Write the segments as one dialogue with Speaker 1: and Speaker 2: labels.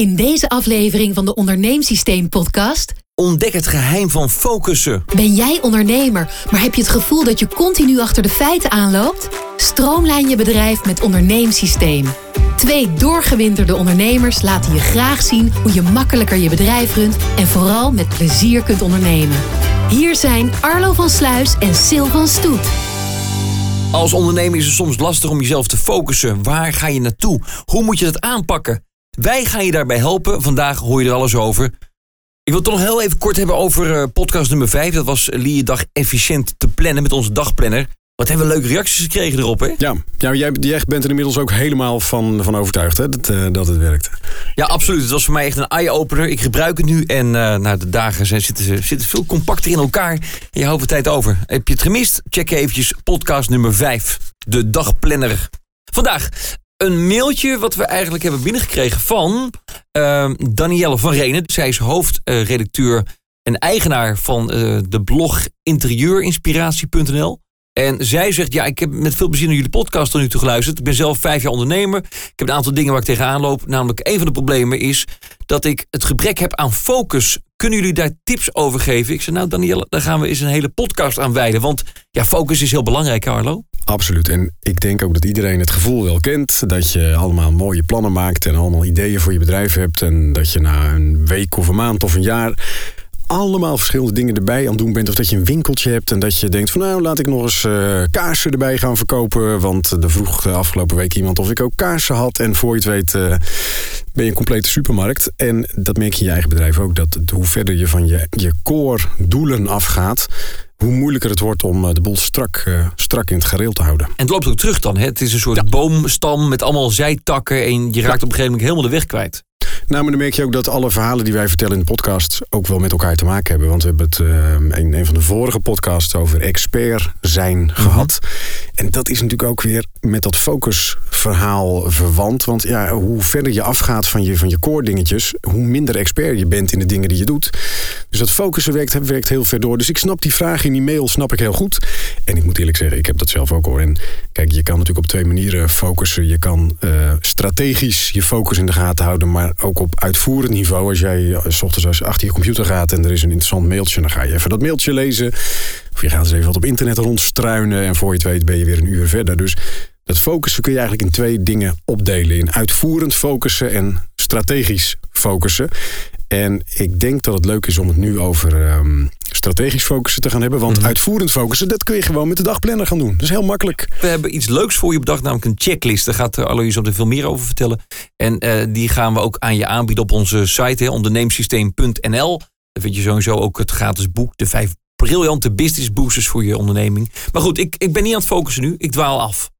Speaker 1: In deze aflevering van de Onderneemsysteem podcast
Speaker 2: Ontdek het geheim van focussen.
Speaker 1: ben jij ondernemer, maar heb je het gevoel dat je continu achter de feiten aanloopt? Stroomlijn je bedrijf met Onderneemsysteem. Twee doorgewinterde ondernemers laten je graag zien hoe je makkelijker je bedrijf runt en vooral met plezier kunt ondernemen. Hier zijn Arlo van Sluis en Sil van Stoet.
Speaker 2: Als ondernemer is het soms lastig om jezelf te focussen. Waar ga je naartoe? Hoe moet je dat aanpakken? Wij gaan je daarbij helpen. Vandaag hoor je er alles over. Ik wil het toch nog heel even kort hebben over eh, podcast nummer 5. Dat was Lie je dag efficiënt te plannen met onze dagplanner. Wat hebben we leuke reacties gekregen erop, hè?
Speaker 3: Ja, ja jij, jij bent er inmiddels ook helemaal van, van overtuigd hè, dat, eh, dat het werkt.
Speaker 2: Ja, absoluut. Het was voor mij echt een eye-opener. Ik gebruik het nu en nou, de dagen zijn, zitten, ze- zitten veel compacter in elkaar. En je houdt er tijd over. Heb je het gemist? Check eventjes podcast nummer 5. De dagplanner. Vandaag een mailtje wat we eigenlijk hebben binnengekregen van eh, Danielle van Renen. Zij is hoofdredacteur en eigenaar van eh, de blog interieurinspiratie.nl. En zij zegt, ja, ik heb met veel plezier naar jullie podcast tot nu toe geluisterd. Ik ben zelf vijf jaar ondernemer. Ik heb een aantal dingen waar ik tegenaan loop. Namelijk, een van de problemen is dat ik het gebrek heb aan focus. Kunnen jullie daar tips over geven? Ik zei, nou Danielle, daar gaan we eens een hele podcast aan wijden. Want ja, focus is heel belangrijk, Carlo.
Speaker 3: Absoluut. En ik denk ook dat iedereen het gevoel wel kent. Dat je allemaal mooie plannen maakt en allemaal ideeën voor je bedrijf hebt. En dat je na een week of een maand of een jaar allemaal verschillende dingen erbij aan het doen bent. Of dat je een winkeltje hebt en dat je denkt van nou laat ik nog eens eh, kaarsen erbij gaan verkopen. Want er vroeg de afgelopen week iemand of ik ook kaarsen had. En voor je het weet eh, ben je een complete supermarkt. En dat merk je in je eigen bedrijf ook. Dat hoe verder je van je, je core doelen afgaat, hoe moeilijker het wordt om eh, de boel strak, eh, strak in het gareel te houden.
Speaker 2: En het loopt ook terug dan. Hè? Het is een soort boomstam met allemaal zijtakken. En je raakt op een gegeven moment helemaal de weg kwijt.
Speaker 3: Nou, maar dan merk je ook dat alle verhalen die wij vertellen in de podcast ook wel met elkaar te maken hebben. Want we hebben het eh, in een van de vorige podcasts over expert zijn gehad. En dat is natuurlijk ook weer met dat focusverhaal verwant. Want ja, hoe verder je afgaat van je, van je core dingetjes, hoe minder expert je bent in de dingen die je doet. Dus dat focussen werkt, werkt heel ver door. Dus ik snap die vraag in die mail, snap ik heel goed. En ik moet eerlijk zeggen, ik heb dat zelf ook hoor. En kijk, je kan natuurlijk op twee manieren focussen. Je kan eh, strategisch je focus in de gaten houden, maar ook op uitvoerend niveau. Als jij eh, s ochtends als achter je computer gaat en er is een interessant mailtje, dan ga je even dat mailtje lezen. Of je gaat eens even wat op internet rondstruinen en voor je het weet ben je weer een uur verder. Dus dat focussen kun je eigenlijk in twee dingen opdelen. In uitvoerend focussen en strategisch focussen. En ik denk dat het leuk is om het nu over ehm, strategisch focussen te gaan hebben. Want uitvoerend focussen, dat kun je gewoon met de dagplanner gaan doen. Dat is heel makkelijk.
Speaker 2: We hebben iets leuks voor je bedacht, namelijk een checklist. Daar gaat eh, Alois op er veel meer over vertellen. En eh, die gaan we ook aan je aanbieden op onze site, onderneemsysteem.nl. Daar vind je sowieso ook het gratis boek, de vijf briljante business boosters voor je onderneming. Maar goed, ik, ik ben niet aan het focussen nu. Ik dwaal af.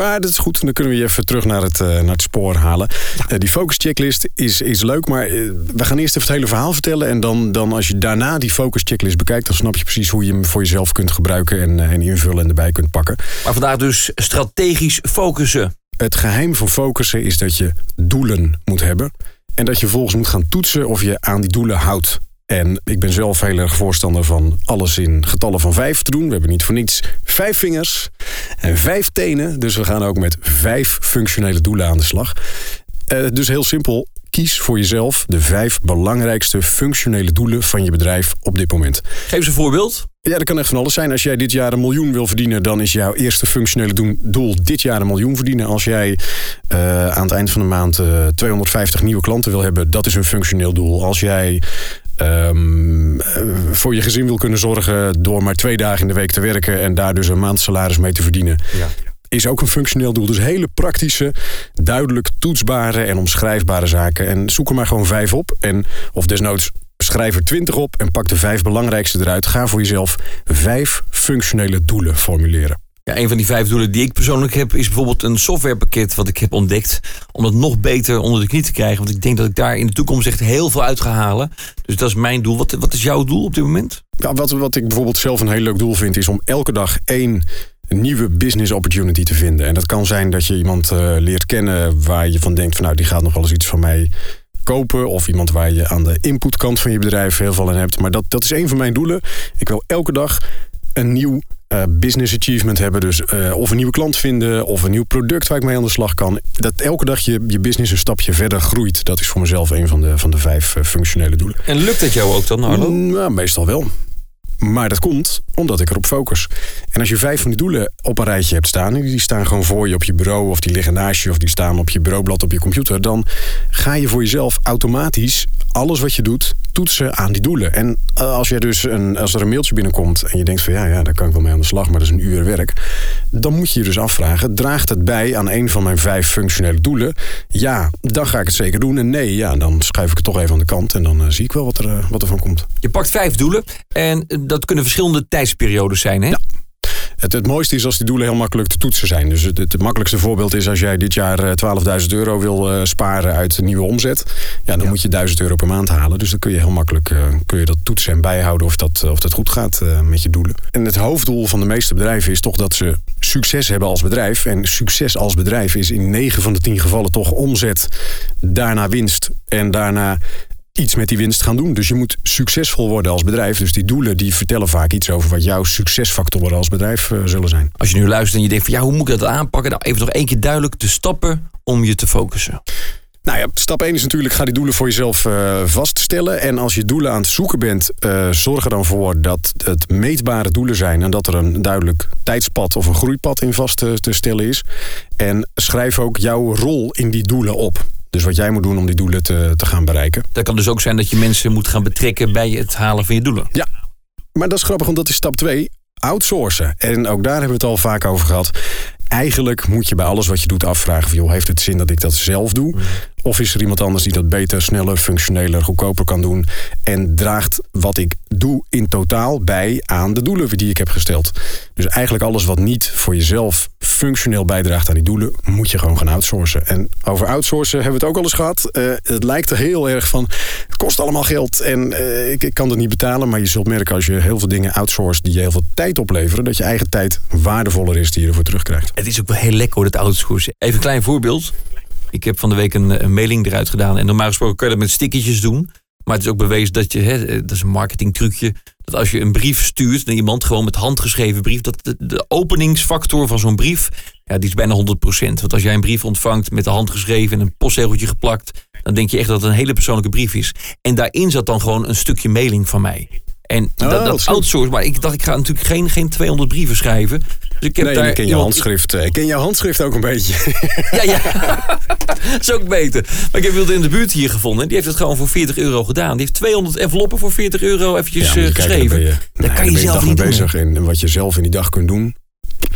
Speaker 3: Maar dat is goed. Dan kunnen we je even terug naar het, eh, naar het spoor halen. Eh, die focus checklist is, is leuk, maar eh, we gaan eerst even het hele verhaal vertellen. En dan, dan als je daarna die focus checklist bekijkt, dan snap je precies hoe je hem voor jezelf kunt gebruiken en, en invullen en erbij kunt pakken.
Speaker 2: Maar vandaag dus strategisch focussen.
Speaker 3: Het geheim van focussen is dat je doelen moet hebben. En dat je volgens moet gaan toetsen of je aan die doelen houdt. En ik ben zelf heel erg voorstander van alles in getallen van vijf te doen. We hebben niet voor niets vijf vingers en vijf tenen. Dus we gaan ook met vijf functionele doelen aan de slag. Eh, dus heel simpel, kies voor jezelf de vijf belangrijkste functionele doelen van je bedrijf op dit moment.
Speaker 2: Geef eens een voorbeeld.
Speaker 3: Ja, dat kan echt van alles zijn. Als jij dit jaar een miljoen wil verdienen, dan is jouw eerste functionele doel dit jaar een miljoen verdienen. Als jij eh, aan het eind van de maand eh, 250 nieuwe klanten wil hebben, dat is een functioneel doel. Als jij ehm, eh, voor je gezin wil kunnen zorgen door maar twee dagen in de week te werken en daar dus een maand salaris mee te verdienen, is ook een functioneel doel. Dus hele praktische, duidelijk toetsbare en omschrijfbare zaken. En zoek er maar gewoon vijf op. En of desnoods schrijf er twintig op en pak de vijf belangrijkste eruit. Ga voor jezelf vijf functionele doelen formuleren.
Speaker 2: Ja, een van die vijf doelen die ik persoonlijk heb, is bijvoorbeeld een softwarepakket wat ik heb ontdekt. Om dat nog beter onder de knie te krijgen. Want ik denk dat ik daar in de toekomst echt heel veel uit ga halen. Dus dat is mijn doel. Wat, wat is jouw doel op dit moment?
Speaker 3: Ja, wat, wat ik bijvoorbeeld zelf een heel leuk doel vind, is om elke dag één nieuwe business opportunity te vinden. En dat kan zijn dat je iemand eh, leert kennen waar je van denkt van nou die gaat nog wel eens iets van mij kopen. Of iemand waar je aan de inputkant van je bedrijf heel veel aan hebt. Maar dat, dat is een van mijn doelen. Ik wil elke dag een nieuw eh, business achievement hebben. Dus eh, of een nieuwe klant vinden of een nieuw product waar ik mee aan de slag kan. Dat elke dag je, je business een stapje verder groeit. Dat is voor mezelf een van de, van de vijf eh, functionele doelen.
Speaker 2: En lukt dat jou ook dan, Arlo?
Speaker 3: Mm, nou, meestal wel. Maar dat komt omdat ik erop focus. En als je vijf van die doelen op een rijtje hebt staan... en die staan gewoon voor je op je bureau... of die liggen naast je of die staan op je bureaublad op je computer... dan ga je voor jezelf automatisch alles wat je doet toetsen aan die doelen. En eh, als, je dus een, als er een mailtje binnenkomt en je denkt van ja, ja, daar kan ik wel mee aan de slag, maar dat is een uur werk. Dan moet je je dus afvragen, draagt het bij aan een van mijn vijf functionele doelen? Ja, dan ga ik het zeker doen. En nee, ja, dan schuif ik het toch even aan de kant en dan eh, zie ik wel wat er, eh, wat er van komt.
Speaker 2: Je pakt vijf doelen en dat kunnen verschillende tijdsperiodes zijn, hè?
Speaker 3: Ja. Het, het mooiste is als die doelen heel makkelijk te toetsen zijn. Dus het, het makkelijkste voorbeeld is als jij dit jaar eh, 12.000 euro wil eh, sparen uit nieuwe omzet. Ja, dan moet je 1000 euro per maand halen. Dus dan kun je heel makkelijk eh, kun je dat toetsen en bijhouden of dat, of dat goed gaat eh, met je doelen. En het hoofddoel van de meeste bedrijven is toch dat ze succes hebben als bedrijf. En succes als bedrijf is in 9 van de 10 gevallen toch omzet, daarna winst en daarna iets met die winst gaan doen. Dus je moet succesvol worden als bedrijf. Dus die doelen die vertellen vaak iets over wat jouw succesfactoren als bedrijf eh, zullen zijn.
Speaker 2: Als je nu luistert en je denkt van ja, hoe moet ik dat aanpakken? Nou, even nog één keer duidelijk de stappen om je te focussen.
Speaker 3: Nou ja, stap 1 is natuurlijk, ga die doelen voor jezelf eh, vaststellen. En als je doelen aan het zoeken bent, eh, zorg er dan voor dat het meetbare doelen zijn. En dat er een duidelijk tijdspad of een groeipad in vast te, te stellen is. En schrijf ook jouw rol in die doelen op. Dus wat jij moet doen om die doelen te, te gaan bereiken.
Speaker 2: Dat kan dus ook zijn dat je mensen moet gaan betrekken bij het halen van je doelen.
Speaker 3: Ja, maar dat is grappig, want dat is stap 2. Outsourcen. En ook daar hebben we het al vaak over gehad. Eigenlijk moet je bij alles wat je doet afvragen: van, joh, heeft het zin dat ik dat zelf doe? Of is er iemand anders die dat beter, sneller, functioneler, goedkoper kan doen? En draagt wat ik doe in totaal bij aan de doelen die ik heb gesteld. Dus eigenlijk alles wat niet voor jezelf functioneel bijdraagt aan die doelen, moet je gewoon gaan outsourcen. En over outsourcen hebben we het ook al eens gehad. Uh, het lijkt er heel erg van, het kost allemaal geld en uh, ik, ik, kan het niet betalen. Maar je zult merken als je heel veel dingen outsourced die je heel veel tijd opleveren, dat je eigen tijd waardevoller is die je ervoor terugkrijgt.
Speaker 2: Het is ook wel heel lekker hoor, dat outsourcen. Even een klein voorbeeld. Ik heb van de week een, een, mailing eruit gedaan. En normaal gesproken kun je dat met stickertjes doen. Maar het is ook bewezen dat je, hè, dat is een marketing trucje. Dat als je een brief stuurt naar iemand, gewoon met handgeschreven brief, dat de, de openingsfactor van zo'n brief, ja, die is bijna 100%. Want als jij een brief ontvangt met de hand geschreven en een postzegeltje geplakt, dan denk je echt dat het een hele persoonlijke brief is. En daarin zat dan gewoon een stukje mailing van mij. En oh, dat, dat outsource. Maar ik dacht, ik ga natuurlijk geen, geen 200 brieven schrijven. Dus ik heb
Speaker 3: nee,
Speaker 2: daar
Speaker 3: ik ken je handschrift. Ik ken jouw handschrift ook een beetje.
Speaker 2: Ja, ja. dat is ook beter. Maar ik heb iemand in de buurt hier gevonden. Die heeft het gewoon voor 40 euro gedaan. Die heeft 200 enveloppen voor 40 euro eventjes ja, uh, geschreven.
Speaker 3: Je,
Speaker 2: daar
Speaker 3: nee,
Speaker 2: kan je,
Speaker 3: je
Speaker 2: zelf niet
Speaker 3: bezig. En wat je zelf in die dag kunt doen.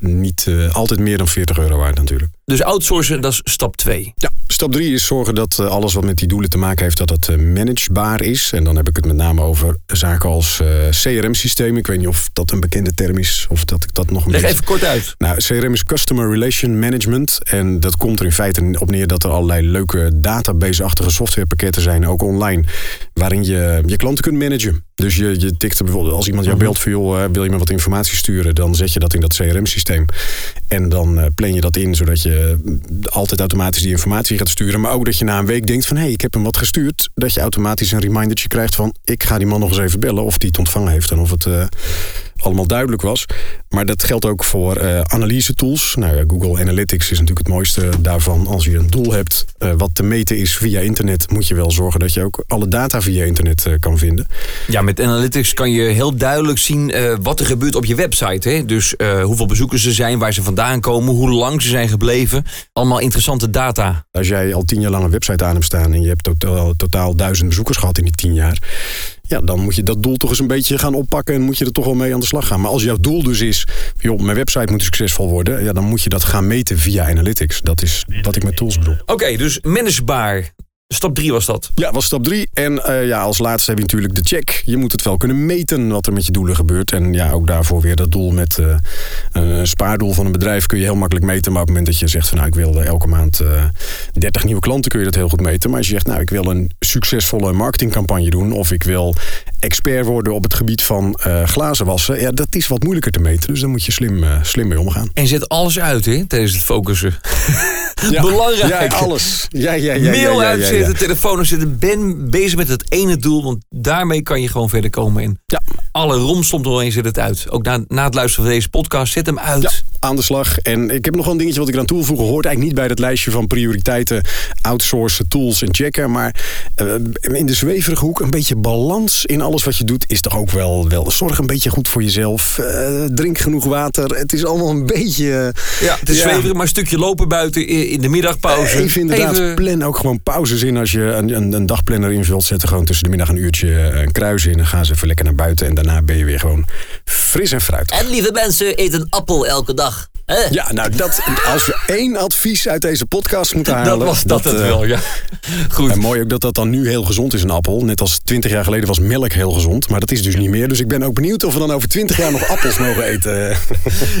Speaker 3: Niet uh, altijd meer dan 40 euro waard natuurlijk.
Speaker 2: Dus outsourcen, dat is stap 2.
Speaker 3: Ja, stap 3 is zorgen dat uh, alles wat met die doelen te maken heeft, dat het uh, managebaar is. En dan heb ik het met name over zaken als CRM-systemen. Ik weet niet of dat een bekende term is, of dat ik dat nog een
Speaker 2: Leg even kort uit.
Speaker 3: Nou, CRM is Customer Relation Management. En dat komt er in feite op neer dat er allerlei leuke database-achtige softwarepakketten zijn, ook online, waarin je je klanten kunt managen. Dus je, je tikt er bijvoorbeeld, als iemand jou belt van joh, wil je me wat informatie sturen, dan zet je dat in dat CRM-systeem. En dan uh, plan je dat in, zodat je altijd automatisch die informatie gaat sturen. Maar ook dat je na een week denkt van hé, hey, ik heb hem wat gestuurd. Dat je automatisch een remindertje krijgt van ik ga die man nog eens even bellen of die het ontvangen heeft en of het uh, allemaal duidelijk was. Maar dat geldt ook voor uh, analyse tools. Nou ja, Google Analytics is natuurlijk het mooiste daarvan. Als je een doel hebt uh, wat te meten is via internet, moet je wel zorgen dat je ook alle data via internet uh, kan vinden.
Speaker 2: Ja, met Analytics kan je heel duidelijk zien wat er gebeurt op je website. Hè? Dus hoeveel bezoekers er zijn, waar ze vandaan komen, hoe lang ze zijn gebleven. Allemaal interessante data.
Speaker 3: Als jij al tien jaar lang een website aan hebt staan en je hebt totaal, totaal duizend bezoekers gehad in die tien jaar ja, dan moet je dat doel toch eens een beetje gaan oppakken en moet je er toch wel mee aan de slag gaan. Maar als jouw doel dus is, joh, mijn website moet succesvol worden, ja, dan moet je dat gaan meten via analytics. Dat is wat ik met tools bedoel.
Speaker 2: Oké, dus managebaar. Stap 3 was dat?
Speaker 3: Ja, was stap 3. En uh, ja, als laatste heb je natuurlijk de check. Je moet het wel kunnen meten wat er met je doelen gebeurt. En ja, ook daarvoor weer dat doel met uh, een spaardoel van een bedrijf kun je heel makkelijk meten. Maar op het moment dat je zegt van nou, ik wil elke maand uh, 30 nieuwe klanten, kun je dat heel goed meten. Maar als je zegt nou, ik wil een succesvolle marketingcampagne doen. Of ik wil expert worden op het gebied van glazen wassen. Ja, dat is wat moeilijker te meten. Dus daar moet je slim, slim mee omgaan.
Speaker 2: En zet alles uit hè, tijdens het focussen.
Speaker 3: Ja,
Speaker 2: Belangrijk.
Speaker 3: Ja, alles. Ja, ja, ja,
Speaker 2: Mail
Speaker 3: ja, ja,
Speaker 2: uitzetten, telefoon uitzetten. Ben bezig met het ene doel, want daarmee kan je gewoon verder komen. En
Speaker 3: ja.
Speaker 2: Alle romslomp doorheen zet het uit. Ook na, na het luisteren van deze podcast, zet hem uit.
Speaker 3: Ja, aan de slag. En ik heb nog wel een dingetje wat ik eraan toevoegen. Hoort eigenlijk niet bij dat lijstje van prioriteiten, outsourcen, tools en checken. Maar uh, in de zweverige hoek een beetje balans in alles wat je doet is toch ook wel, wel. Zorg een beetje goed voor jezelf. Uh, drink genoeg water. Het is allemaal een beetje...
Speaker 2: ja, het is ja. zweverig, maar een stukje lopen buiten in de middagpauze.
Speaker 3: Even inderdaad, Even... plan ook gewoon pauzes in. Als je een, een, een dagplanner invult, zet er gewoon tussen de middag een uurtje een kruis in. En gaan ze even lekker naar buiten. En daarna ben je weer gewoon fris en fruit.
Speaker 4: En lieve mensen, eet een appel elke dag. Eh.
Speaker 3: Ja, nou, dat, als we één advies uit deze podcast moeten halen...
Speaker 2: Dat was dat, dat het uh, wel, ja. Goed.
Speaker 3: En mooi ook dat dat dan nu heel gezond is, een appel. Net als twintig jaar geleden was melk heel gezond. Maar dat is dus niet meer. Dus ik ben ook benieuwd of we dan over twintig jaar nog appels mogen eten.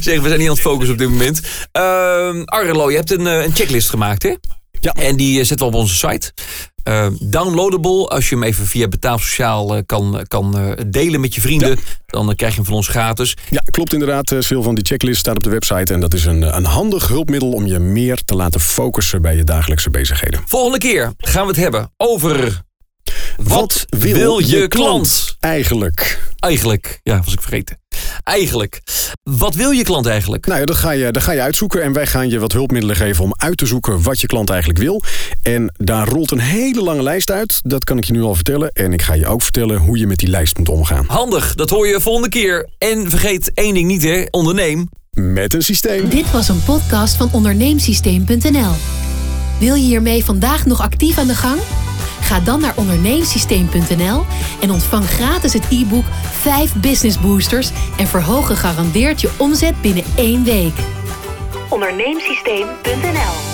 Speaker 2: zeg, we zijn niet aan het focussen op dit moment. Uh, Arlo, je hebt een, een checklist gemaakt, hè?
Speaker 3: Ja.
Speaker 2: En die zetten we op onze site. Uh, downloadable, als je hem even via betaalsociaal uh, kan, kan uh, delen met je vrienden, ja. dan krijg je hem van ons gratis.
Speaker 3: Ja, klopt inderdaad. Veel van die checklists staan op de website. En dat is een, een handig hulpmiddel om je meer te laten focussen bij je dagelijkse bezigheden.
Speaker 2: Volgende keer gaan we het hebben over. Wat, wil, wil, je, je klant? klant?
Speaker 3: Eigenlijk.
Speaker 2: Eigenlijk, ja, was ik vergeten. Eigenlijk. Wat wil je klant eigenlijk?
Speaker 3: Nou ja, dat ga, je, dat ga je uitzoeken. En wij gaan je wat hulpmiddelen geven om uit te zoeken wat je klant eigenlijk wil. En daar rolt een hele lange lijst uit. Dat kan ik je nu al vertellen. En ik ga je ook vertellen hoe je met die lijst moet omgaan.
Speaker 2: Handig, dat hoor je volgende keer. En vergeet één ding niet, hè? Onderneem.
Speaker 3: Met een systeem.
Speaker 1: Dit was een podcast van onderneemsysteem.nl. Wil je hiermee vandaag nog actief aan de gang? Ga dan naar onderneemsysteem.nl en ontvang gratis het e-book 5 Business Boosters en verhoog gegarandeerd je omzet binnen één week. Onderneemsysteem.nl